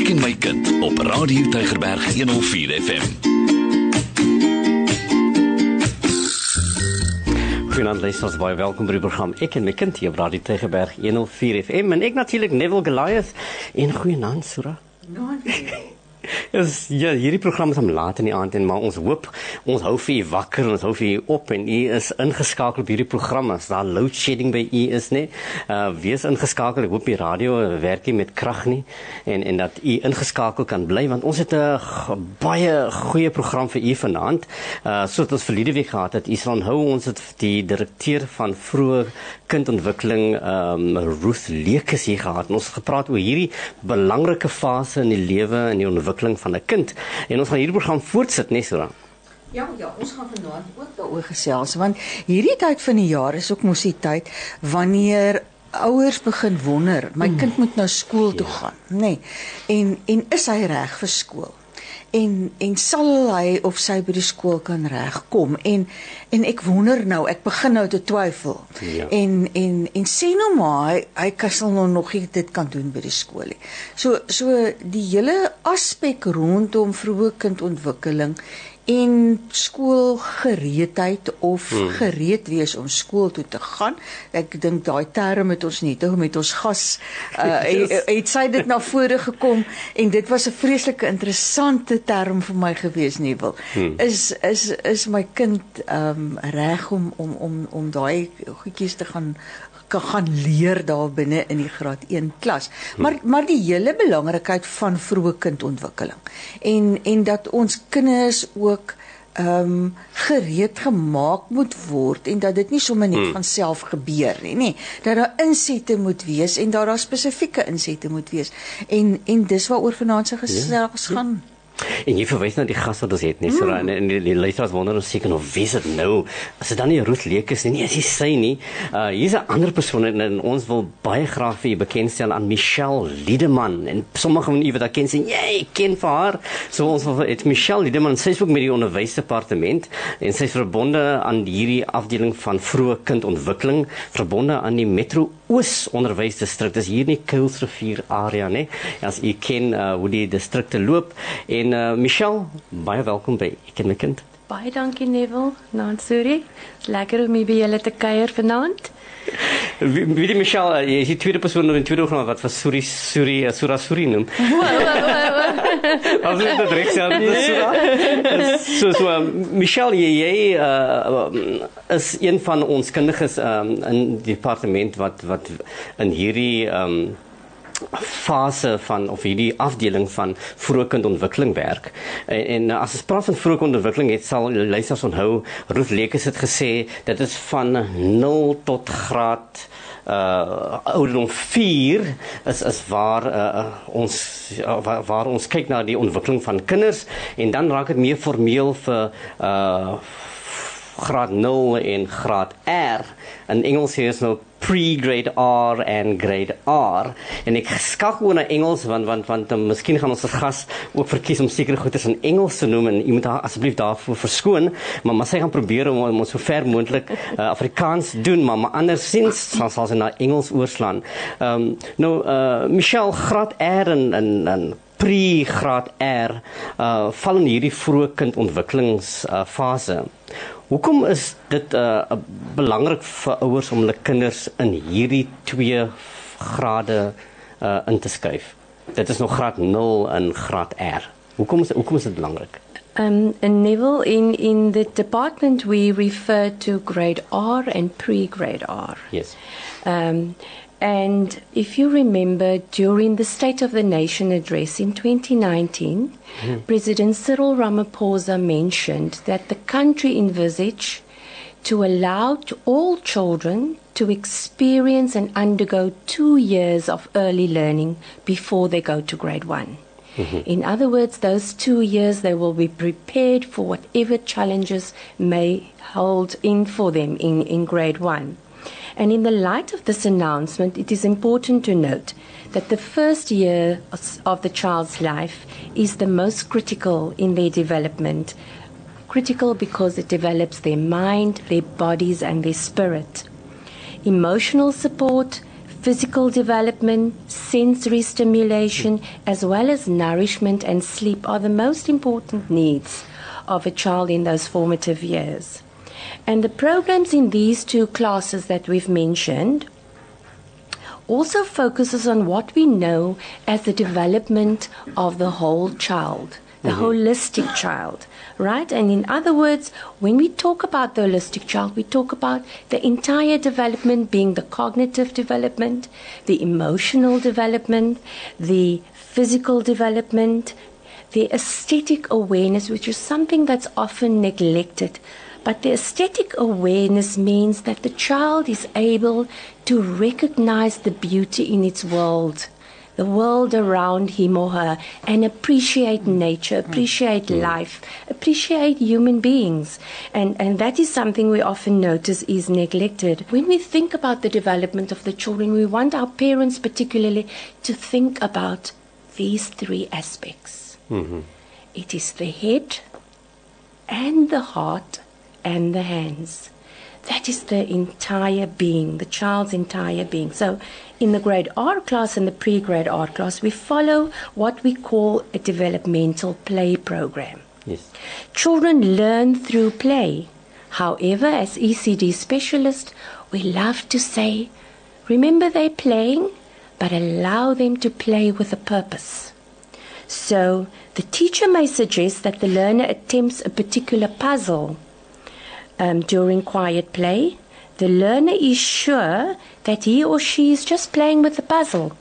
Ek en my kind op Radio Tygerberg 104 FM. Goeienaand luisters, baie welkom by die program Ek en my kind hier op Radio Tygerberg 104 FM en ek natuurlik Neville Goliath en goeienaand Sura. Yes, ja, hierdie program is om laat in die aand en maar ons hoop ons hou vir u wakker en ons hou vir u op en u is ingeskakel op hierdie program as daar load shedding by u is nê. Uh wees ingeskakel. Ek hoop die radio werk nie met krag nie en en dat u ingeskakel kan bly want ons het 'n baie goeie program vir u vanaand. Uh soos ons verlede week gehad het, u sal onthou ons het die direkteur van vroeë kindontwikkeling um Ruth Lekes hier gehad en ons het gepraat oor hierdie belangrike fase in die lewe en die ontwikkeling van 'n kind. En ons gaan hierdie program voortsit, né, Sura? Ja, ja, ons gaan vanaand ook daaroor gesels want hierdie tyd van die jaar is ook mos die tyd wanneer ouers begin wonder, my kind moet nou skool toe gaan, nê? Nee. En en is hy reg vir skool? En en sal hy of sy by die skool kan regkom? En en ek wonder nou, ek begin nou te twyfel. Ja. En en en sê nou maar hy hy kan sal nou nog nie dit kan doen by die skool nie. So so die hele aspek rondom vroeë kindontwikkeling en skoolgereedheid of hmm. gereed wees om skool toe te gaan. Ek dink daai term het ons net met ons gas uh, het, het sy dit na vore gekom en dit was 'n vreeslike interessante term vir my gewees nie wil. Hmm. Is is is my kind ehm um, reg om om om om daai goedjies te gaan kan gaan leer daar binne in die graad 1 klas. Maar maar die hele belangrikheid van vroeë kindontwikkeling en en dat ons kinders ook ehm um, gereed gemaak moet word en dat dit nie sommer net hmm. van self gebeur nie, nê. Dat daar insette moet wees en dat daar spesifieke insette moet wees. En en dis waaroor vanaand se gesels ja. gaan. En jy verwys na die gas wat ons het, nee, so en, en die, die luisteraars wonder ons seker of wie is dit nou? As dit dan nie Ruth Lekes nie, nee, as jy sê nie. Uh hier's 'n ander persoon en, en ons wil baie graag vir u bekendstel aan Michelle Liedeman en sommige van u wat haar ken sê, "Jy ken vir haar." So ons wil het Michelle Liedeman, sy is ook met die onderwysdepartement en sy is verbonde aan hierdie afdeling van vroeë kindontwikkeling, verbonde aan die Metro Oos onderwysdistrik. Dis hier in die Kuilsrivier area, né? As u ken uh, hoe die distrikte loop en uh, Michelle, baie welkom by Ek en my kind. Baie dankie Neville, Nansuri. Lekker om hier by julle te kuier vanaand. Wie wie die Michelle, jy is die tweede persoon in die tweede program wat vir Suri Suri Sura Suri noem. As dit dit reg sê, dis Sura. So so Michelle, jy, jy uh, is een van ons kundiges um, in die departement wat wat in hierdie um, fase van of hierdie afdeling van vroegkindontwikkeling werk. En, en as ons praat van vroegkindontwikkeling, het sal luisters onthou Ruth Lekes het gesê dit is van 0 tot graad uh ouderdom 4 is is waar uh, ons uh, waar, waar ons kyk na die ontwikkeling van kinders en dan raak dit meer formeel vir uh graad 0 en graad R. In Engels hier is nou pre-grade R en grade R. En ek skakel oor na Engels want want want um, miskien gaan ons as gas ook verkies om sekere goeders in Engels te noem en u moet haar asseblief daarvoor verskoon, maar maar sy gaan probeer om om so ver moontlik uh, Afrikaans doen, maar maar andersins sal sal sy na Engels oorslaan. Ehm um, nou uh Michelle graad R en en, en pre-graad R uh val in hierdie vroeë kindontwikkelings uh, fase. Hoekom is dit uh belangrik vir ouers om hulle kinders in hierdie twee grade uh in te skuif? Dit is nog graad 0 en graad R. Hoekom is hoekom is dit belangrik? Um, in Neville, in, in the department, we refer to grade R and pre-grade R. Yes. Um, and if you remember, during the State of the Nation address in 2019, mm-hmm. President Cyril Ramaphosa mentioned that the country envisaged to allow to all children to experience and undergo two years of early learning before they go to grade one. Mm-hmm. In other words, those two years they will be prepared for whatever challenges may hold in for them in, in grade one. And in the light of this announcement, it is important to note that the first year of- the child's life is the most critical in their development. Critical because it develops their mind, their bodies, and their spirit. Emotional support, Physical development, sensory stimulation, as well as nourishment and sleep are the most important needs of a child in those formative years. And the programs in these two classes that we've mentioned also focuses on what we know as the development of the whole child, the mm-hmm. holistic child, right? And in other words, when we talk about the holistic child, we talk about the entire development being the cognitive development, the emotional development, the physical development, the aesthetic awareness, which is something that's often neglected but the aesthetic awareness means that the child is able to recognize the beauty in its world, the world around him or her, and appreciate nature, appreciate mm. life, appreciate human beings. And, and that is something we often notice is neglected. When we think about the development of the children, we want our parents particularly to think about these three aspects. Mm-hmm. It is the head and the heart and the hands. That is the entire being, the child's entire being. So, in the grade R class and the pre grade R class, we follow what we call a developmental play program. Yes. Children learn through play. However, as ECD specialists, we love to say, remember they're playing, but allow them to play with a purpose. So, the teacher may suggest that the learner attempts a particular puzzle um, during quiet play, the learner is sure that he or she is just playing with the puzzle.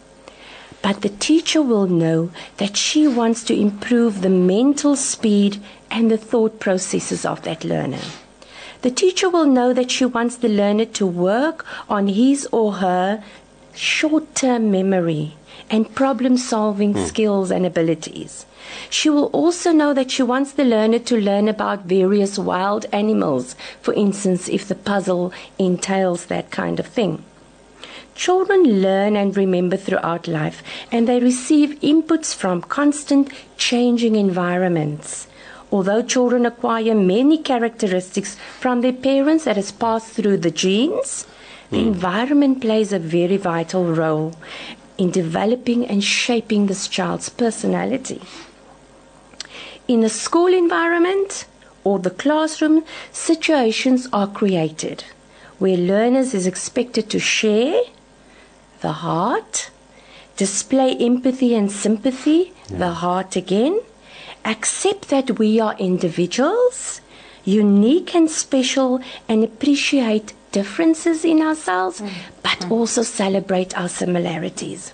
But the teacher will know that she wants to improve the mental speed and the thought processes of that learner. The teacher will know that she wants the learner to work on his or her short term memory and problem solving mm. skills and abilities. She will also know that she wants the learner to learn about various wild animals, for instance, if the puzzle entails that kind of thing. Children learn and remember throughout life, and they receive inputs from constant changing environments. Although children acquire many characteristics from their parents that has passed through the genes, the mm. environment plays a very vital role in developing and shaping this child's personality. In a school environment or the classroom, situations are created where learners is expected to share the heart, display empathy and sympathy, yeah. the heart again, accept that we are individuals, unique and special, and appreciate differences in ourselves, mm. but mm. also celebrate our similarities.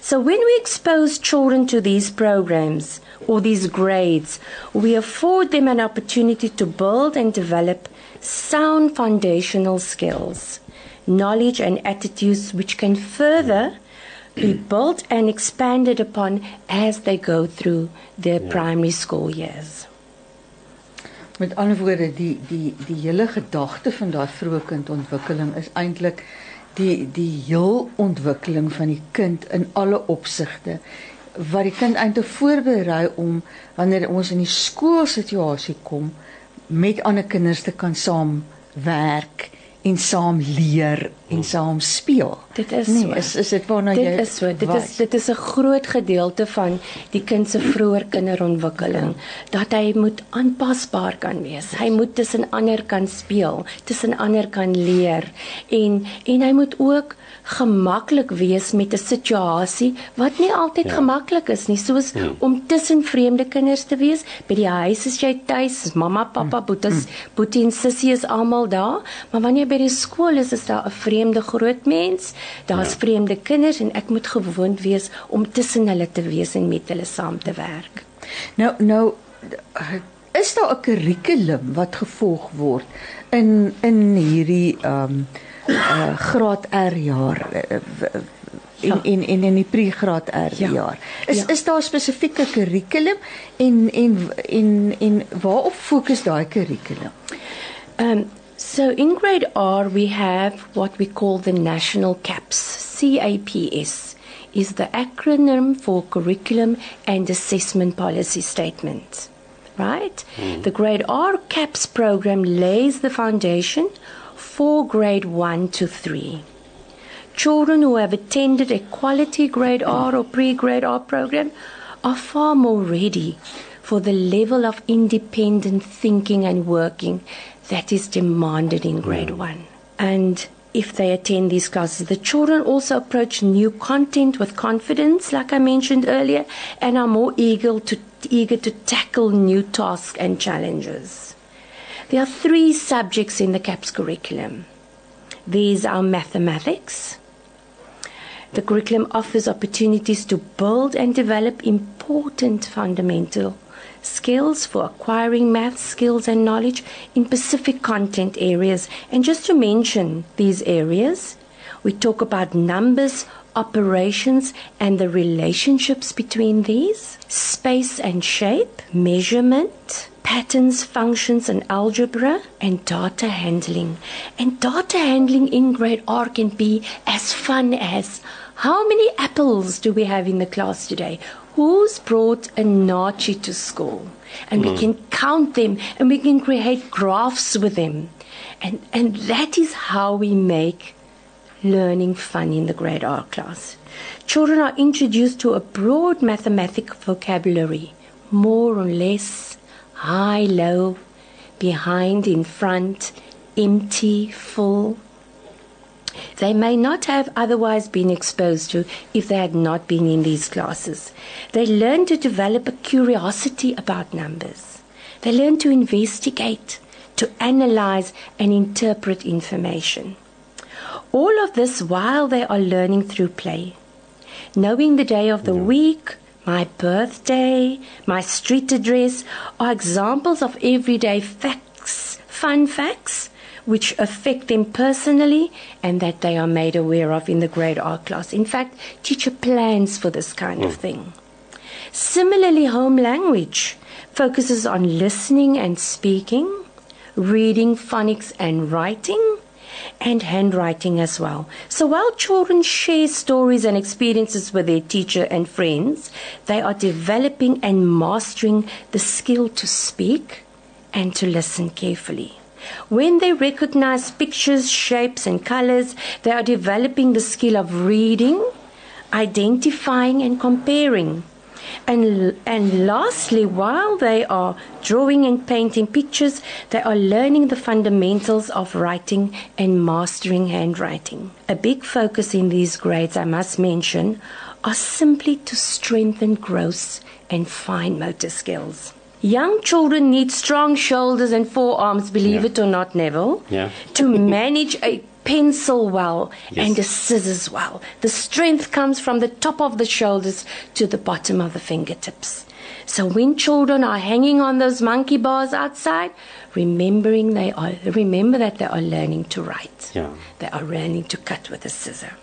So when we expose children to these programs or these grades, we afford them an opportunity to build and develop sound foundational skills, knowledge and attitudes which can further be built and expanded upon as they go through their yeah. primary school years. Met ander woorde die die die hele gedagte van daai vroeë kindontwikkeling is eintlik die die heel ontwikkeling van die kind in alle opsigte wat die kind eintlik voorberei om wanneer ons in die skoolsituasie kom met ander kinders te kan saam werk en saam leer en saam speel. Dit is nee, so. is is dit waarna dit jy Dit is so. Dit was. is dit is 'n groot gedeelte van die kind se vroeë kinderontwikkeling dat hy moet aanpasbaar kan wees. Hy moet tussen ander kan speel, tussen ander kan leer en en hy moet ook gemaklik wees met 'n situasie wat nie altyd ja. gemaklik is nie, soos ja. om tussen vreemde kinders te wees. By die huis is jy tuis, mamma, pappa, hm. boeties, hm. boetie en sussie is almal daar, maar wanneer jy by die skool is, is daar 'n vreemde groot mens, daar's ja. vreemde kinders en ek moet gewoond wees om tussen hulle te wees en met hulle saam te werk. Nou nou is daar 'n kurrikulum wat gevolg word in in hierdie ehm um, uh, graad R jaar uh, in in in in die pre-graad R ja. jaar. Is ja. is daar spesifieke kurrikulum en en en en waarop fokus daai kurrikulum? Ehm um, so in grade R we have what we call the national CAPS. CAPS is the acronym for curriculum and assessment policy statement. Right? Mm. The grade R CAPS program lays the foundation for grade 1 to 3. children who have attended a quality grade R or pre grade R program are far more ready for the level of independent thinking and working that is demanded in grade mm. one. And if they attend these classes, the children also approach new content with confidence, like I mentioned earlier, and are more eager to, eager to tackle new tasks and challenges. There are three subjects in the CAPS curriculum. These are mathematics. The curriculum offers opportunities to build and develop important fundamental skills for acquiring math skills and knowledge in specific content areas. And just to mention these areas, we talk about numbers, operations, and the relationships between these, space and shape, measurement, patterns, functions, and algebra, and data handling. And data handling in grade R can be as fun as how many apples do we have in the class today? Who's brought a naartjie to school? And mm. we can count them and we can create graphs with them. And, and that is how we make learning fun in the grade R class. Children are introduced to a broad mathematical vocabulary, more or less, high, low, behind, in front, empty, full. They may not have otherwise been exposed to if they had not been in these classes. They learn to develop a curiosity about numbers. They learn to investigate, to analyze, and interpret information. All of this while they are learning through play. Knowing the day of the yeah. week, my birthday, my street address are examples of everyday facts, fun facts, which affect them personally and that they are made aware of in the grade R class. In fact, teacher plans for this kind mm. of thing. Similarly, home language focuses on listening and speaking, reading, phonics, and writing and handwriting as well. So while children share stories and experiences with their teacher and friends, they are developing and mastering the skill to speak and to listen carefully. When they recognize pictures, shapes, and colors, they are developing the skill of reading, identifying, and comparing. And, and lastly, while they are drawing and painting pictures, they are learning the fundamentals of writing and mastering handwriting. A big focus in these grades, I must mention, are simply to strengthen gross and fine motor skills. Young children need strong shoulders and forearms, believe yeah. it or not, Neville, yeah. to manage a pencil well yes. and a scissors well. The strength comes from the top of the shoulders to the bottom of the fingertips. So when children are hanging on those monkey bars outside, remembering they are remember that they are learning to write. Yeah. They are learning to cut with a scissor.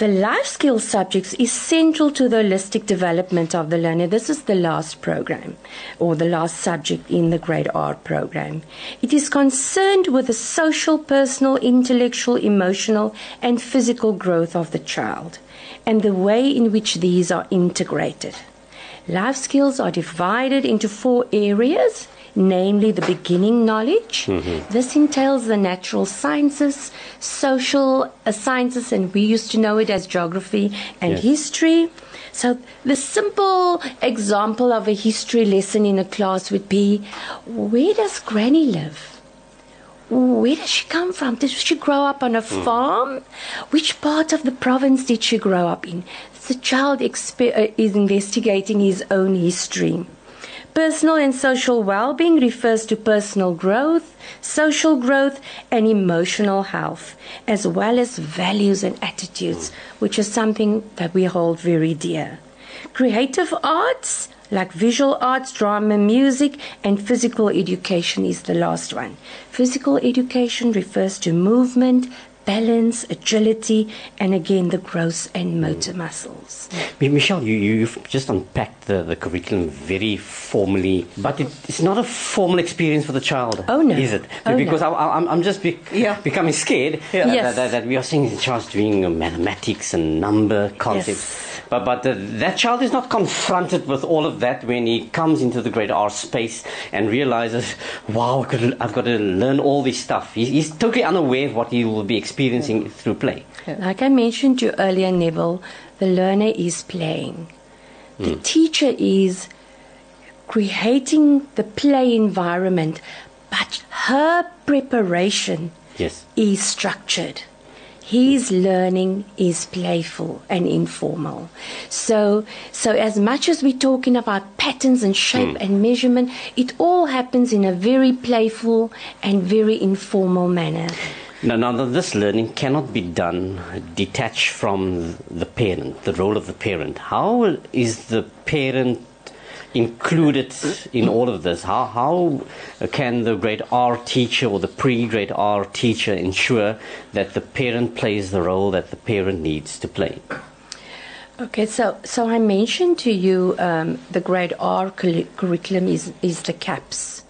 The life skills subjects is central to the holistic development of the learner. This is the last program or the last subject in the grade R program. It is concerned with the social, personal, intellectual, emotional, and physical growth of the child and the way in which these are integrated. Life skills are divided into four areas namely the beginning knowledge. Mm-hmm. This entails the natural sciences, social uh, sciences, and we used to know it as geography and yes. history. So, the simple example of a history lesson in a class would be where does Granny live? Where does she come from? Did she grow up on a mm. farm? Which part of the province did she grow up in? The child expe- uh, is investigating his own history. Personal and social well being refers to personal growth, social growth, and emotional health, as well as values and attitudes, which is something that we hold very dear. Creative arts, like visual arts, drama, music, and physical education, is the last one. Physical education refers to movement, balance, agility, and again the gross and motor muscles. Michelle, you, you've just unpacked the, the curriculum very formally, but it, it's not a formal experience for the child. Oh, no. Is it? Oh, because no. I, am just be, yeah. becoming scared yeah. that, yes. that, that, we are seeing the child doing uh, mathematics and number concepts. Yes. But, but the, that child is not confronted with all of that when he comes into the grade R space and realizes, wow, I've got to, I've got to learn all this stuff. He's, he's totally unaware of what he will be experiencing experiencing it through play. Like I mentioned to you earlier, Neville, the learner is playing. The hmm. teacher is creating the play environment, but her preparation Yes. is structured. His hmm. learning is playful and informal. So, so as much as we're talking about patterns and shape hmm. and measurement, it all happens in a very playful and very informal manner. Now, now, this learning cannot be done detached from the parent, the role of the parent. How is the parent included in all of this? How, how can the grade R teacher or the pre grade R teacher ensure that the parent plays the role that the parent needs to play? Okay, so so I mentioned to you um, the grade R curri- curriculum is is the CAPS.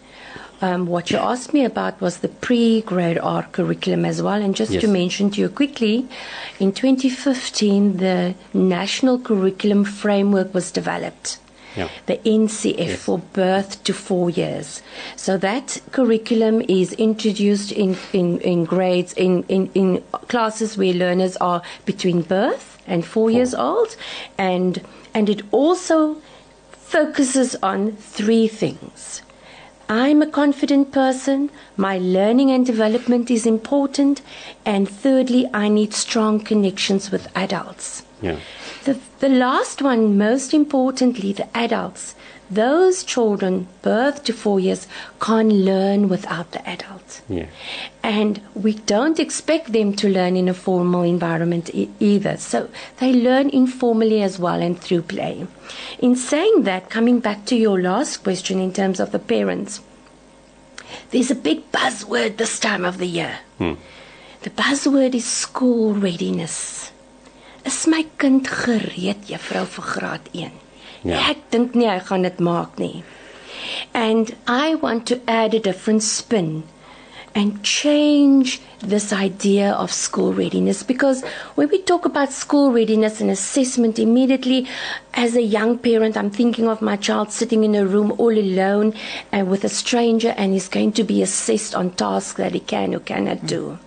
Um, what you asked me about was the pre-grade R curriculum as well, and just Yes. to mention to you quickly, in 2015 the national curriculum framework was developed. Yeah. The NCF Yes. for birth to four years. So that curriculum is introduced in, in, in grades, in, in, in classes where learners are between birth and four years old. And, and it also focuses on three things. I'm a confident person, my learning and development is important, and thirdly, I need strong connections with adults. Yeah. The, the last one, most importantly, the adults. Those children, birth to four years, can't learn without the adult. Yeah. And we don't expect them to learn in a formal environment e- either. So they learn informally as well and through play. In saying that, coming back to your last question in terms of the parents, there's a big buzzword this time of the year. Hmm. The buzzword is school readiness. Is my kind gereed, juffrou vir graad 1? Ja. Ek dink nie hy gaan dit maak nie. And I want to add a different spin and change this idea of school readiness because when we talk about school readiness and assessment immediately as a young parent I'm thinking of my child sitting in a room all alone and with a stranger and he's going to be assessed on tasks that he can or cannot do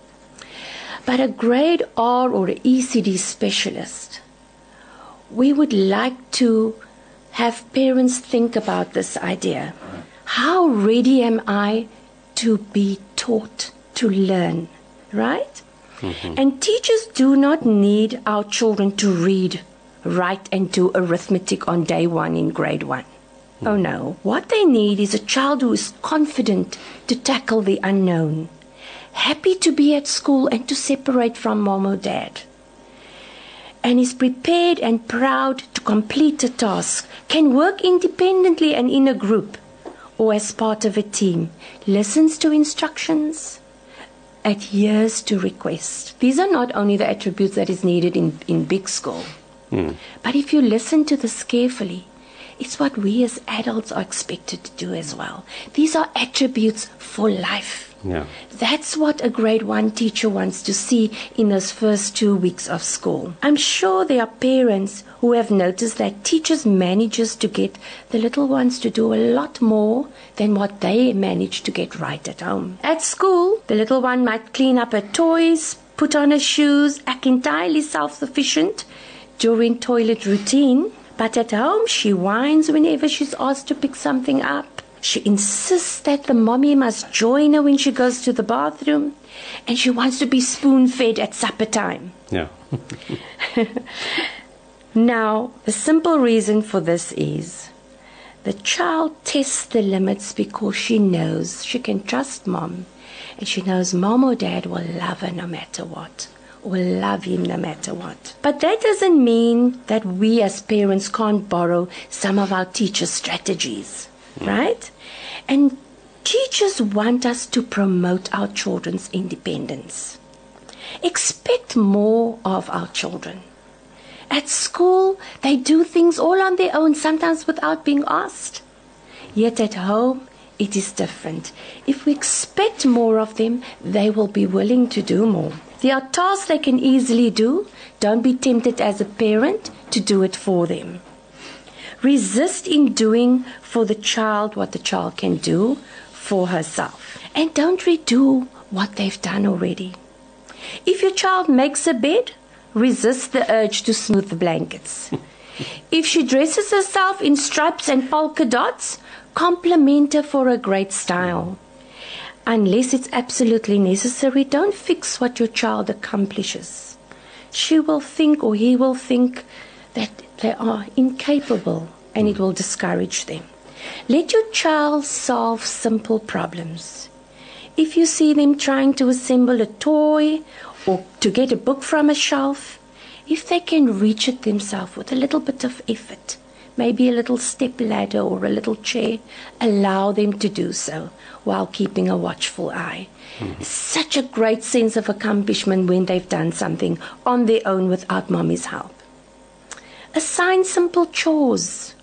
but a grade R or a ECD specialist we would like to have parents think about this idea. How ready am I to be taught to learn? Right? Mm-hmm. And teachers do not need our children to read, write, and do arithmetic on day one in grade one. Mm-hmm. Oh no. What they need is a child who is confident to tackle the unknown, happy to be at school and to separate from mom or dad and is prepared and proud to complete a task, can work independently and in a group or as part of a team, listens to instructions, adheres to requests. These are not only the attributes that is needed in, in big school, hmm. but if you listen to this carefully, it's what we as adults are expected to do as well. These are attributes for life. Yeah. That's what a grade one teacher wants to see in those first two weeks of school. I'm sure there are parents who have noticed that teachers manages to get the little ones to do a lot more than what they manage to get right at home. At school, the little one might clean up her toys, put on her shoes, act entirely self-sufficient during toilet routine, but at home she whines whenever she's asked to pick something up. She insists that the mommy must join her when she goes to the bathroom, and she wants to be spoon fed at supper time. Yeah. Now, the simple reason for this is the child tests the limits because she knows she can trust mom, and she knows mom or dad will love her no matter what. Will love him no matter what. But that doesn't mean that we as parents can't borrow some of our teachers' strategies, mm. right? And teachers want us to promote our children's independence. Expect more of our children. At school, they do things all on their own, sometimes without being asked. Yet at home, it is different. If we expect more of them, they will be willing to do more. There are tasks they can easily do. Don't be tempted as a parent to do it for them. Resist in doing for the child what the child can do for herself. And don't redo what they've done already. If your child makes a bed, resist the urge to smooth the blankets. if she dresses herself in stripes and polka dots, compliment her for a great style. Unless it's absolutely necessary, don't fix what your child accomplishes. She will think or he will think that they are incapable and it will discourage them. Let your child solve simple problems. If you see them trying to assemble a toy or to get a book from a shelf, if they can reach it themselves with a little bit of effort, maybe a little step ladder or a little chair, allow them to do so while keeping a watchful eye. Mm-hmm. Such a great sense of accomplishment when they've done something on their own without mommy's help. Assign simple chores.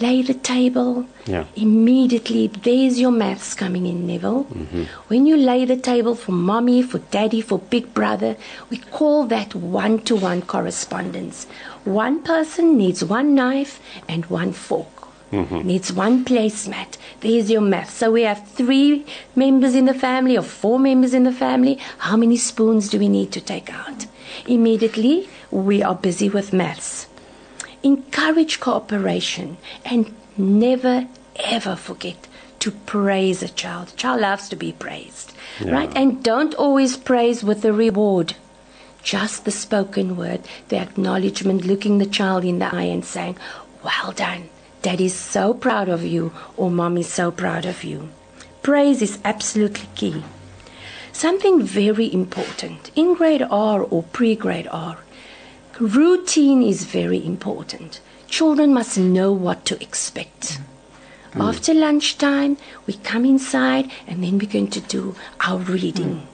Lay the table. Yeah. Immediately, there's your maths coming in, Neville. Mm-hmm. When you lay the table for mommy, for daddy, for big brother, we call that one to one correspondence. One person needs one knife and one fork. Mm-hmm. Needs one placemat. There's your math. So we have three members in the family or four members in the family. How many spoons do we need to take out? Immediately, we are busy with maths. Encourage cooperation and never ever forget to praise a child. A child loves to be praised, Yeah. right? And don't always praise with a reward. Just the spoken word, the acknowledgement, looking the child in the eye and saying, Well done. Daddy's so proud of you, or Mommy's so proud of you. Praise is absolutely key. Something very important in grade R or pre grade R. Routine is very important. Children must know what to expect. Mm. Mm. After lunchtime, we come inside and then we're going to do our reading. Mm.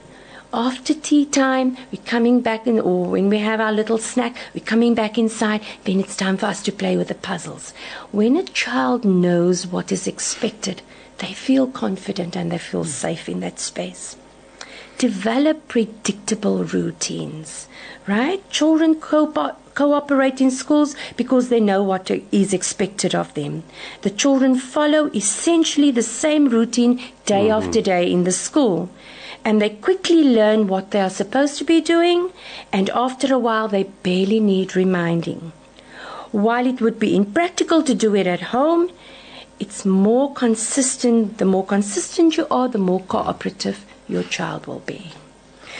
After tea time, we're coming back in, or when we have our little snack, we're coming back inside. Then it's time for us to play with the puzzles. When a child knows what is expected, they feel confident and they feel safe in that space develop predictable routines, right? Children co- cooperate in schools because they know what is expected of them. The children follow essentially the same routine day mm-hmm. after day in the school. And they quickly learn what they are supposed to be doing, and after a while, they barely need reminding. While it would be impractical to do it at home, it's more consistent. The more consistent you are, the more cooperative your child will be.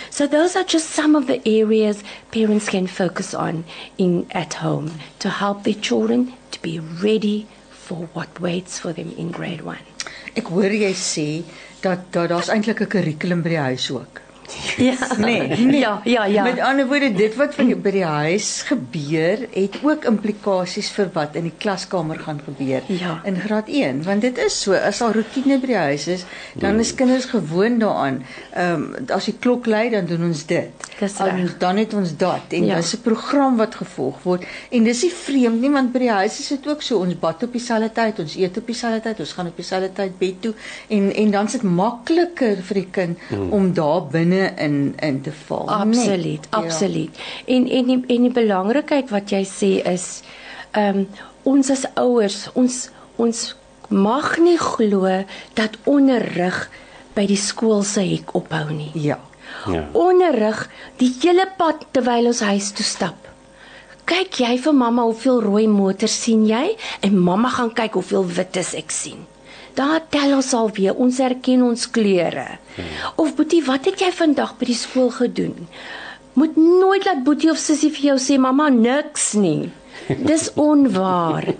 So those are just some of the areas parents can focus on in at home to help their children to be ready for what waits for them in grade 1. Ek hoor jy sê dat dat daar's eintlik 'n kurrikulum by die huis ook. Ja. Nee, nee. Ja, ja, ja. Met ander woorde, dit wat vir by die huis gebeur, het ook implikasies vir wat in die klaskamer gaan gebeur Ja. in graad 1, want dit is so, as daar rotine by die huis is, dan is kinders gewoond daaraan. Ehm um, as die klok lui, dan doen ons dit. Dis Al- reg. dan het ons dat en Ja. dis 'n program wat gevolg word en dis nie vreemd nie want by die huis is dit ook so ons bad op dieselfde tyd ons eet op dieselfde tyd ons gaan op dieselfde tyd bed toe en en dan's dit makliker vir die kind hmm. om daar binne in in te val Absoluut, nee. absoluut. En en die, en die belangrikheid wat jy sê is ehm um, ons as ouers, ons ons mag nie glo dat onderrig by die skool se hek ophou nie. ja Ja. Onderrig die hele pad terwyl ons huis toe stap. Kyk jy vir mamma hoeveel rooi motors sien jy en mamma gaan kyk hoeveel wit is ek sien. Daar tel ons al weer, ons herken ons kleure. Of Boetie, wat het jy vandag by die skool gedoen? Moet nooit laat Boetie of sussie vir jou sê mamma niks nie. Dis onwaar.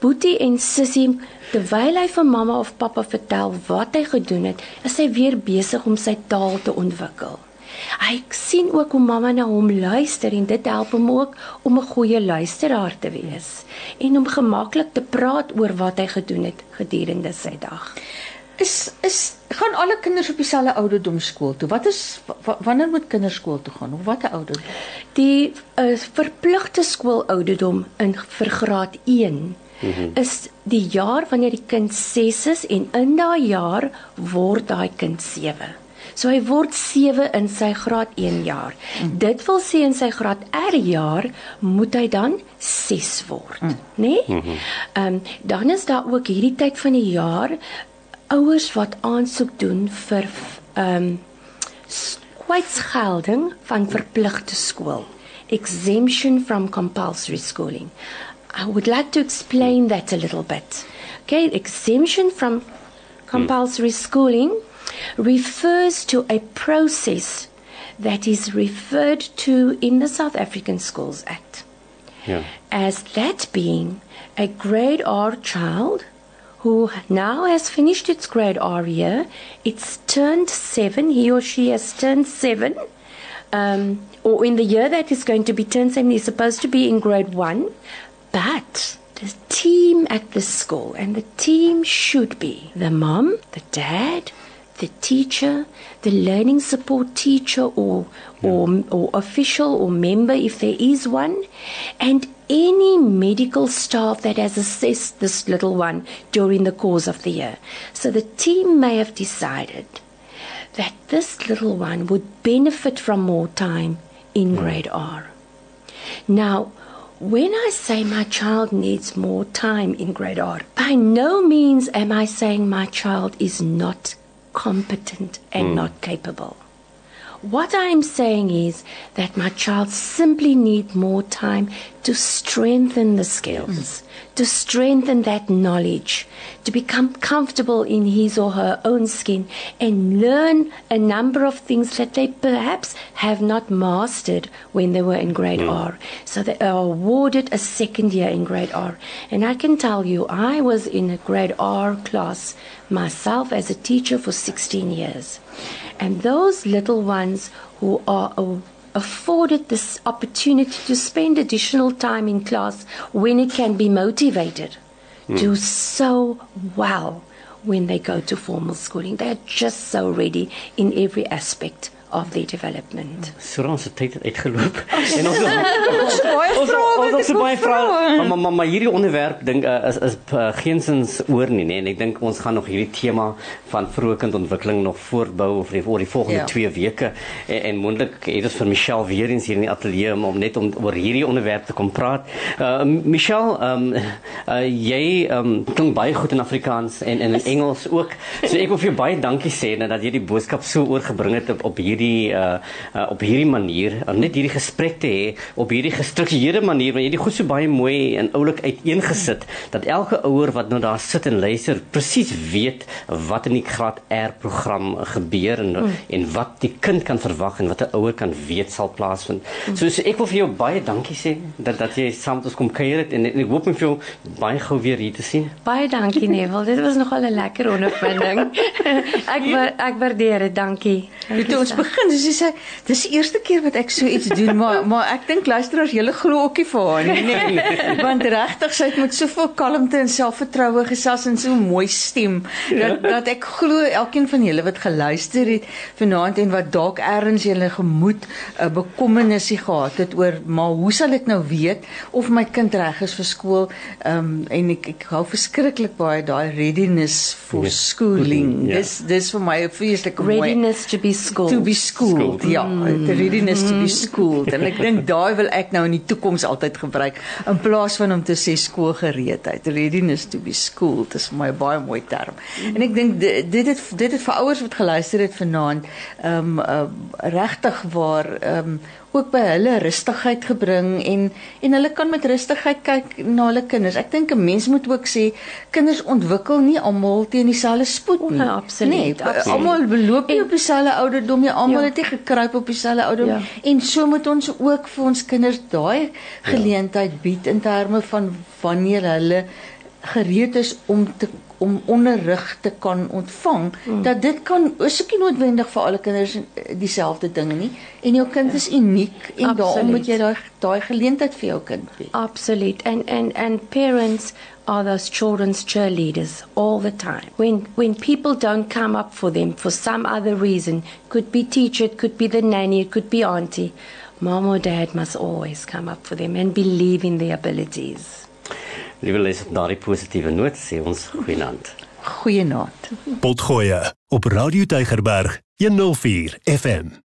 Boetie en sussie terwyl hy vir mamma of pappa vertel wat hy gedoen het, is hy weer besig om sy taal te ontwikkel. Hy sien ook hoe mamma na hom luister en dit help hom ook om 'n goeie luisteraar te wees en om gemaklik te praat oor wat hy gedoen het gedurende sy dag. is is gaan alle kinders op dieselfde ouderdom skool toe wat is wa- wanneer moet kinders skool toe gaan of watter ouderdom Die uh, verpligte skoolouderdom in vir graad 1 mm -hmm. is die jaar wanneer die kind 6 is en in daai jaar word daai kind 7. So hy word 7 in sy graad 1 jaar. Mm. Dit wil sê in sy graad R jaar moet hy dan 6 word, mm. né? Nee? Ehm um, dan is daar ook hierdie tyd van die jaar ouers wat aansoek doen vir ehm um, kwytsgelding van verpligte skool. Exemption from compulsory schooling. I would like to explain that a little bit. Okay, exemption from compulsory schooling refers to a process that is referred to in the South African Schools Act Ja. as that being a grade R child who now has finished its grade R year. It's turned seven. He or she has turned seven. Um, or in the year that is going to be turned seven, he's supposed to be in grade one. But the team at the school, and the team should be the mom, the dad, the teacher, the learning support teacher or, or, or official or member if there is one, and any medical staff that has assessed this little one during the course of the year. So the team may have decided that this little one would benefit from more time in grade R. Now, when I say my child needs more time in grade R, by no means am I saying my child is not competent and hmm. not capable. What I'm saying is that my child simply need more time to strengthen the skills, mm. to strengthen that knowledge, to become comfortable in his or her own skin and learn a number of things that they perhaps have not mastered when they were in grade mm. R. So they are awarded a second year in grade R. And I can tell you, I was in a grade R class myself as a teacher for 16 years. And those little ones who are afforded this opportunity to spend additional time in class when it can be motivated hmm. do so well when they go to formal schooling. They're just so ready in every aspect of their development. So ons het tyd het uitgeloop. en ons Ons het baie ons vrae ons wil baie vra. vrae, maar, maar maar hierdie onderwerp dink uh, is is uh, geensins oor nie, nê? En ek dink ons gaan nog hierdie tema van vroeë kindontwikkeling nog voortbou oor die, oor die volgende Ja. 2 weke en, en moontlik het ons vir Michelle weer eens hier in die ateljee om, om net om oor hierdie onderwerp te kom praat. Uh Michelle, ehm um, uh, jy ehm um, klink baie goed in Afrikaans en, en in Engels ook. So ek wil vir jou baie dankie sê dat jy die boodskap so oorgebring het op, op hierdie uh, uh op hierdie manier, om net hierdie gesprek te hê op hierdie gestruktureerde manier waar jy dit goed so baie mooi en oulik uiteengesit dat elke ouer wat nou daar sit en luister presies weet wat in die graad R program gebeur en mm. en wat die kind kan verwag en wat 'n ouer kan weet sal plaasvind. Mm. So, so ek wil vir jou baie dankie sê dat dat jy saam met ons kom kuier het en, en ek hoop om vir jou baie gou weer hier te sien. Baie dankie Neville. Dit was nogal 'n lekker ondervinding. ek ek waardeer dit. Dankie. Jy toe ons begin, soos jy sê, dis die eerste keer wat ek so iets doen, maar maar ek dink luisteraars julle glo ookie vir haar nie, nee. Want regtig sy het met soveel kalmte en selfvertroue gesels en so mooi stem dat dat ek glo elkeen van julle wat geluister het vanaand en wat dalk eers julle gemoed 'n bekommernisie gehad het oor maar hoe sal ek nou weet of my kind reg is vir skool? Ehm um, en ek ek hou verskriklik baie daai readiness for Yes, schooling. ja. Dis dis vir my 'n vreeslike mooi Readiness to be schooled. to be schooled. Ja, the readiness to be schooled. En ek dink daai wil ek nou in die toekoms altyd gebruik in plaas van om te sê skoolgereedheid. Readiness to be schooled is vir my 'n baie mooi term. En ek dink di- dit het dit het vir ouers wat geluister het vanaand ehm um, uh, regtig waar ehm um, ook by hulle rustigheid gebring en en hulle kan met rustigheid kyk na hulle kinders. Ek dink 'n mens moet ook sê kinders ontwikkel nie almal teen dieselfde spoed nie. Ja, absoluut, Nee, absoluut. almal beloop nie En- op dieselfde ouderdom nie. Almal Ja. het nie gekruip op dieselfde ouderdom Ja. en so moet ons ook vir ons kinders daai geleentheid bied in terme van wanneer hulle gereed is om te om onderrig te kan ontvang mm. dat dit kan is ook nie noodwendig vir alle kinders dieselfde dinge nie en jou kind is uniek en daarom Absoluut. moet jy daai daai geleentheid vir jou kind bied. Absolute. And, and, and parents are those children's cheerleaders all the time. When, when people don't come up for them for some other reason, could be teacher, it could be the nanny, it could be auntie, mom or dad must always come up for them and believe in their abilities. Liewe les op daardie positiewe noot sê ons goeienaand. Goeienaand. Potgoeie op Radio Tygerberg 104 FM.